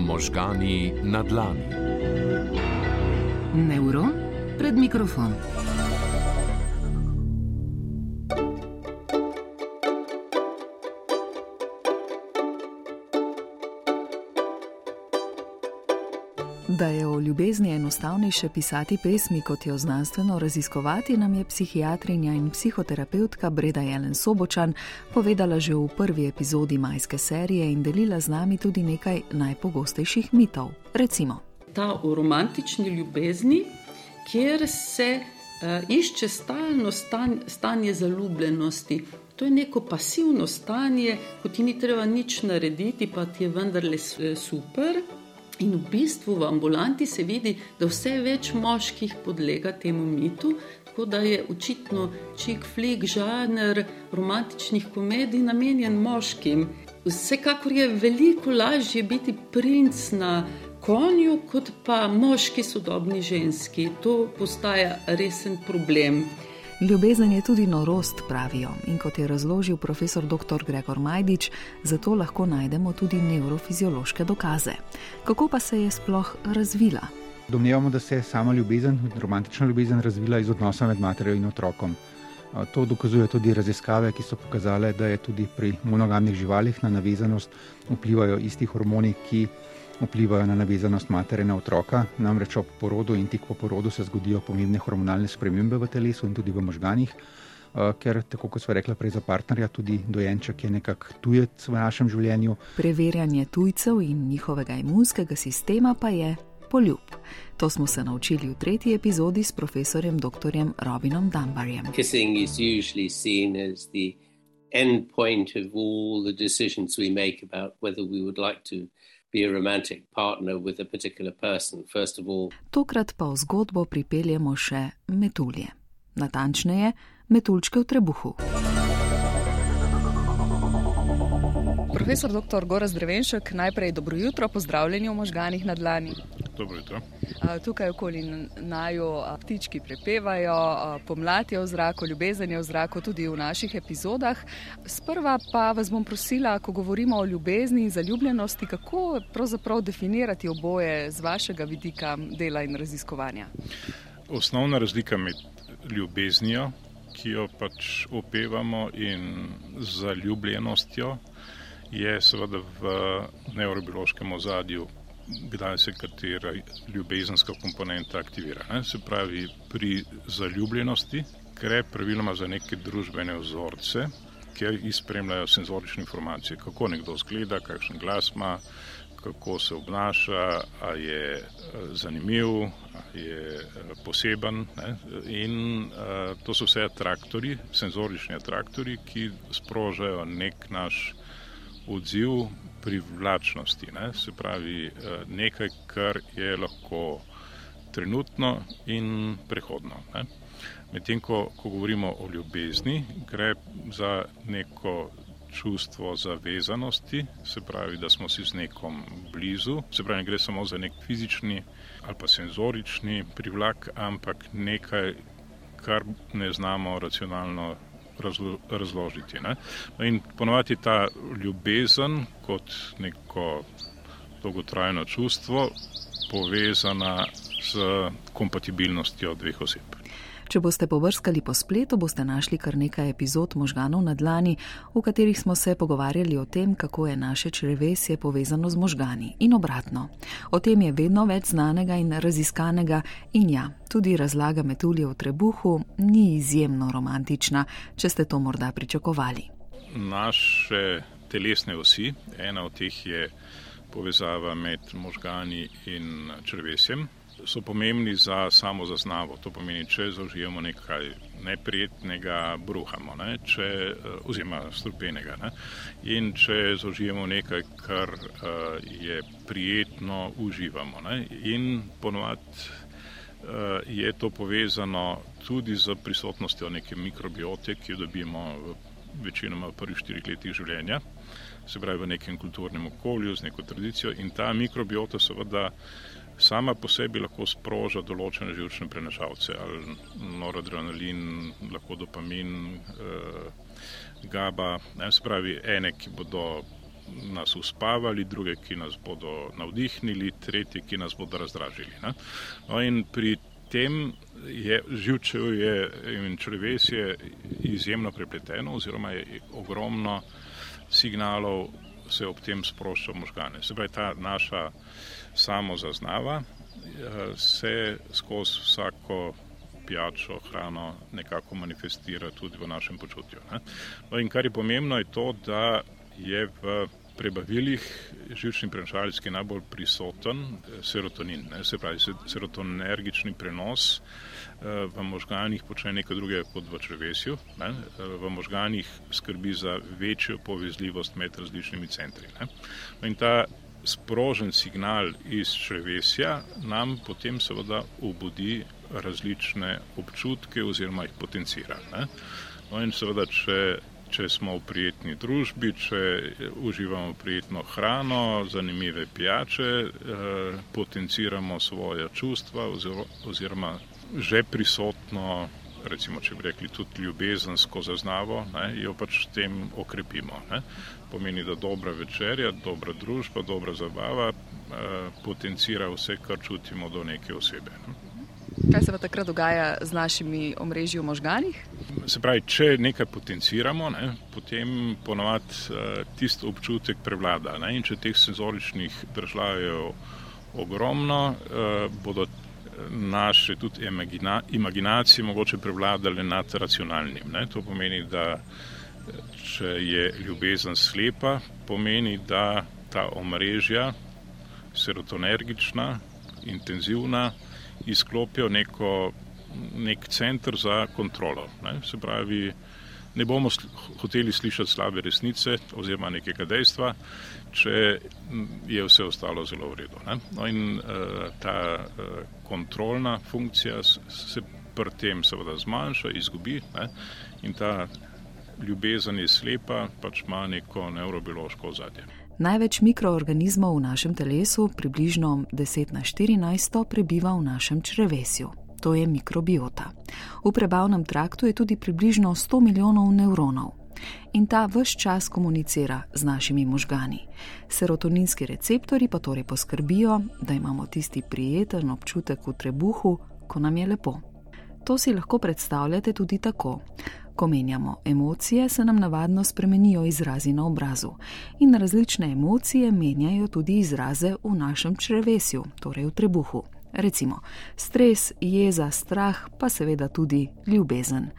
Možgani na dlani. Neuron pred mikrofon. Da je o ljubezni enostavnejše pisati pesmi, kot jo znanstveno raziskovati, nam je psihiatrinja in psihoterapeutka Breda Jelen Sobočan povedala že v prvi epizodi majske serije in delila z nami tudi nekaj najpogostejših mitov. Recimo, ta v romantični ljubezni, kjer se uh, išče stalno stan, stanje zaljubljenosti. To je neko pasivno stanje, ko ti ni treba nič narediti, pa ti je vendarle super. In v bistvu v ambulanti se vidi, da vse več moških podlega temu mitu, tako da je očitno čik flik žanr romantičnih komedij namenjen moškim. Vsekakor je veliko lažje biti princ na konju, kot pa moški sodobni ženski. To postaja resen problem. Ljubezen je tudi norost, pravijo. In kot je razložil profesor dr. Gregor Majdič, zato lahko najdemo tudi neurofiziološke dokaze. Kako pa se je sploh razvila? Domnevamo, da se je sama ljubezen, romantična ljubezen, razvila iz odnosa med materjo in otrokom. To dokazuje tudi raziskave, ki so pokazale, da je tudi pri monogamnih živalih na navezanost vplivajo isti hormoni, ki vplivajo na navezanost matere na otroka. Namreč ob porodu in tik po porodu se zgodijo pomembne hormonalne spremembe v telesu in tudi v možganjih, eh, ker, tako kot smo rekli prej za partnerja, tudi dojenček je nekako tujec v našem življenju. Preverjanje tujcev in njihovega imunskega sistema pa je poljub. To smo se naučili v tretji epizodi s profesorjem dr. Robinom Dunbarjem. End point of all the decisions we make about whether we would like to be a romantic partner with a particular person, first of all. Tokrat pa v zgodbo pripeljemo še metulje. Natančneje, metulčke v trebuhu. Profesor dr. Goraz Drevenšek, najprej dobro jutro, pozdravljeni v možganih na dlani. Dobro jutro. Tukaj okoli naju ptički prepevajo, pomlad je v zraku, ljubezen je v zraku tudi v naših epizodah. Sprva pa vas bom prosila, ko govorimo o ljubezni in zaljubljenosti, kako pravzaprav definirati oboje z vašega vidika dela in raziskovanja. Osnovna razlika med ljubeznijo, ki jo pač opevamo, in zaljubljenostjo je seveda v neurobiološkem ozadju kdaj se katera ljubezenska komponenta aktivira. Ne? Se pravi, pri zaljubljenosti gre praviloma za neke družbene vzorce, kjer izpremljajo senzorične informacije, kako nekdo zgleda, kakšen glas ima, kako se obnaša, a je eh, zanimiv, a je eh, poseben. Ne? In eh, to so vse atraktori, senzorični atraktori, ki sprožajo nek naš odziv privlačnosti, ne? se pravi eh, nekaj, kar je lahko trenutno in prehodno. Medtem, ko, ko govorimo o ljubezni, gre za neko čustvo zavezanosti, se pravi, da smo si z nekom blizu, se pravi, ne gre samo za nek fizični ali pa senzorični privlak, ampak nekaj, kar ne znamo racionalno razlo, razložiti. Ne? No in ponovati ta ljubezen kot neko dolgotrajno čustvo, povezana z kompatibilnostjo dveh oseb. Če boste povrskali po spletu, boste našli kar nekaj epizod možganov na dlani, v katerih smo se pogovarjali o tem, kako je naše črevesje povezano z možgani in obratno. O tem je vedno več znanega in raziskanega in ja, tudi razlaga metulje v trebuhu ni izjemno romantična, če ste to morda pričakovali. Naše telesne osi, ena od teh je povezava med možgani in črvesjem so pomembni za samo zaznavo. To pomeni, če zaužijemo nekaj neprijetnega, bruhamo, ne? če, eh, oziroma strupenega. Ne? In če zaužijemo nekaj, kar uh, je prijetno, uživamo. Ne? In ponovadi uh, je to povezano tudi z prisotnostjo neke mikrobiote, ki jo dobimo v večinoma v prvih štirih letih življenja, se pravi v nekem kulturnem okolju, z neko tradicijo. In ta mikrobiota seveda sama po sebi lahko sproža določene živčne prenašalce, ali noradrenalin, lahko dopamin, eh, GABA, ne, spravi ene, ki bodo nas uspavali, druge, ki nas bodo navdihnili, tretje, ki nas bodo razdražili. No, in pri tem je živčevje in črvesje izjemno prepleteno, oziroma je ogromno signalov se ob tem sprošča možgane. Se pravi, ta naša samozaznava eh, se skozi vsako pijačo, hrano nekako manifestira tudi v našem počutju. No in kar je pomembno, je to, da je v prebavilih žilčni prenašalec, ki je najbolj prisoten, eh, serotonin, ne? se pravi serotoninergični prenos eh, v možganjih počne nekaj drugega kot v črvesju. Ne? Eh, v možganjih skrbi za večjo povezljivost med različnimi centri. Ne? No in ta sprožen signal iz črvesja nam potem seveda obudi različne občutke oziroma jih potencira. Ne? No in seveda, če če smo v prijetni družbi, če uživamo prijetno hrano, zanimive pijače, eh, potenciramo svoje čustva oziroma že prisotno, recimo, če bi rekli tudi ljubezensko zaznavo, ne, jo pač s tem okrepimo. Ne. Pomeni, da dobra večerja, dobra družba, dobra zabava eh, potencira vse, kar čutimo do neke osebe. Ne. Kaj se pa takrat dogaja z našimi omrežji v možganjih? Se pravi, če nekaj potenciramo, ne, potem ponovadi uh, tisti občutek prevlada. Ne, če teh senzoričnih držav je ogromno, uh, bodo naše tudi imagina, imaginacije mogoče prevladale nad racionalnim. Ne. To pomeni, da če je ljubezen slepa, pomeni, da ta omrežja, serotonergična, intenzivna, izklopijo neko, nek center za kontrolo. Ne? Se pravi, ne bomo sl hoteli slišati slabe resnice oziroma nekega dejstva, če je vse ostalo zelo v redu. Ne? No in uh, ta uh, kontrolna funkcija se pri tem seveda zmanjša, izgubi ne? in ta ljubezen je slepa, pač ima neko neurobiološko ozadje. Največ mikroorganizmov v našem telesu, približno 10 na 14, prebiva v našem črevesju. To je mikrobiota. V prebavnem traktu je tudi približno 100 milijonov nevronov. In ta vse čas komunicira z našimi možgani. Serotoninski receptori pa torej poskrbijo, da imamo tisti prijeten občutek v trebuhu, ko nam je lepo. To si lahko predstavljate tudi tako. Ko menjamo emocije, se nam navadno spremenijo izrazi na obrazu. In različne emocije menjajo tudi izraze v našem črevesju, torej v trebuhu. Recimo stres, jeza, strah, pa seveda tudi ljubezen.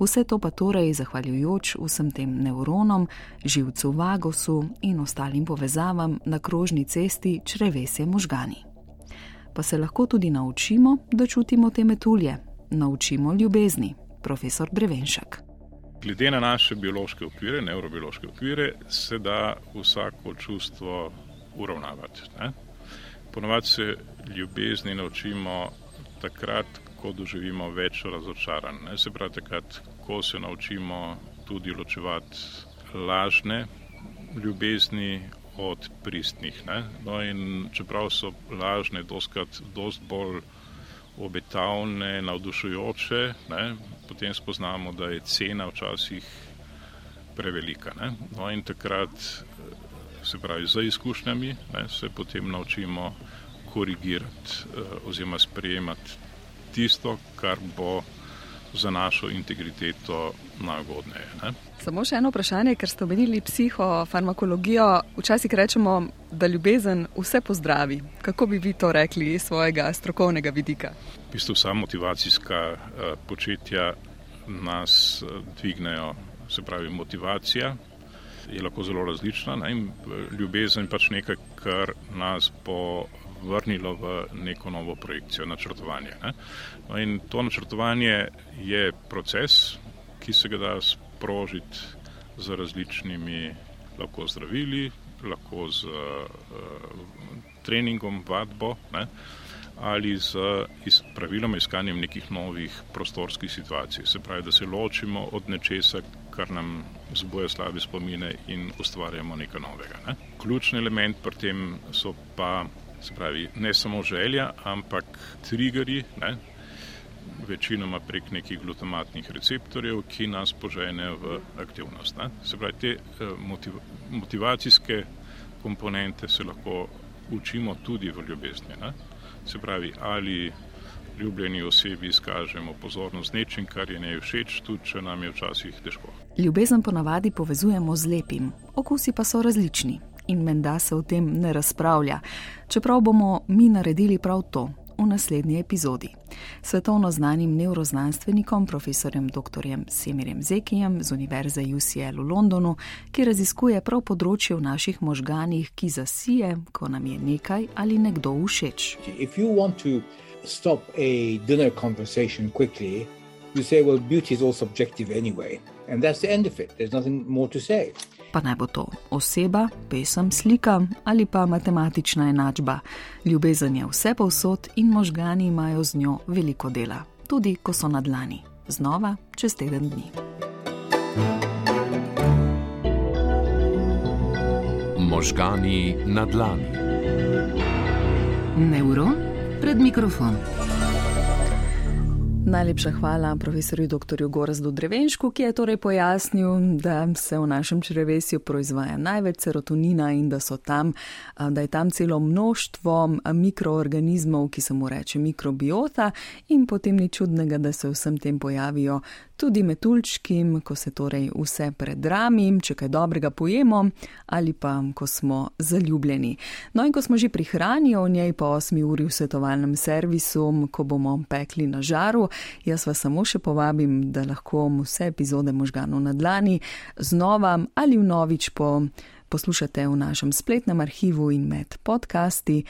Vse to pa torej zahvaljujoč vsem tem nevronom, živcu vagosu in ostalim povezavam na krožni cesti črevesje možgani. Pa se lahko tudi naučimo, da čutimo te metulje, naučimo ljubezni profesor Brevenšek. Glede na naše biološke okvire, neurobiološke okvire, se da vsako čustvo uravnavati. Ne? Ponovadi se ljubezni naučimo takrat, ko doživimo več razočaranj. Ne? Se pravi, takrat, ko se naučimo tudi ločevati lažne ljubezni od pristnih. No čeprav so lažne, doskrat dost bolj obetavne, navdušujoče, ne, potem spoznamo, da je cena včasih prevelika. Ne. No in takrat, se pravi, z izkušnjami ne, se potem naučimo korigirati eh, oziroma sprejemati tisto, kar bo za našo integriteto nagodneje. Ne? Samo še eno vprašanje, ker ste omenili psihofarmakologijo. Včasih rečemo, da ljubezen vse pozdravi. Kako bi vi to rekli iz svojega strokovnega vidika? V bistvu vsa motivacijska uh, početja nas uh, dvignejo, se pravi motivacija. Je lahko zelo različna. Ne? Ljubezen je pač nekaj, kar nas bo vrnilo v neko novo projekcijo, načrtovanje. Ne? No in to načrtovanje je proces, ki se ga da sprožiti z različnimi lahko zdravili, lahko z uh, treningom, vadbo ne? Ali z iz, praviloma iskanjem nekih novih prostorskih situacij. Se pravi, da se ločimo od nečesa, kar nam zboja slabe spomine in ustvarjamo nekaj novega. Ne? Ključni element pri tem so pa Se pravi, ne samo želja, ampak triggeri, ne? večinoma prek nekih glutamatnih receptorjev, ki nas požene v aktivnost. Ne? Se pravi, te eh, motiv motivacijske komponente se lahko učimo tudi v ljubezni. Ne? Se pravi, ali ljubljeni osebi izkažemo pozornost nečim, kar je ne všeč, tudi če nam je včasih težko. Ljubezen ponavadi povezujemo z lepim, okusi pa so različni in menda se o tem ne razpravlja, čeprav bomo mi naredili prav to v naslednji epizodi. Svetovno znanim neuroznanstvenikom, profesorjem dr. Semirjem Zekijem z Univerze UCL v Londonu, ki raziskuje prav področje v naših možganih, ki zasije, ko nam je nekaj ali nekdo všeč. Stop a dinner conversation quickly, you say, Well, beauty is all subjective anyway. And that's the end of it. There's nothing more to say pa naj bo to oseba, pesem, slika ali pa matematična enačba. Ljubezen je vse povsod in možgani imajo z njo veliko dela, tudi ko so na dlani. Znova čez teden dni. Možgani na dlani. Neuron pred mikrofon. Najlepša hvala profesorju dr. Gorazdu Drevenšku, ki je torej pojasnil, da se v našem črevesju proizvaja največ serotonina in da, tam, da je tam celo množstvo mikroorganizmov, ki se mu reče mikrobiota in potem ni čudnega, da se vsem tem pojavijo tudi metuljčkim, ko se torej vse predrami, če kaj dobrega pojemo ali pa ko smo zaljubljeni. No in ko smo že pri hrani, o njej po 8 uri v svetovalnem servisu, ko bomo pekli na žaru, jaz vas samo še povabim, da lahko vse epizode možganov na dlani znova ali vnovič po. Poslušate v našem spletnem arhivu in med podcasti,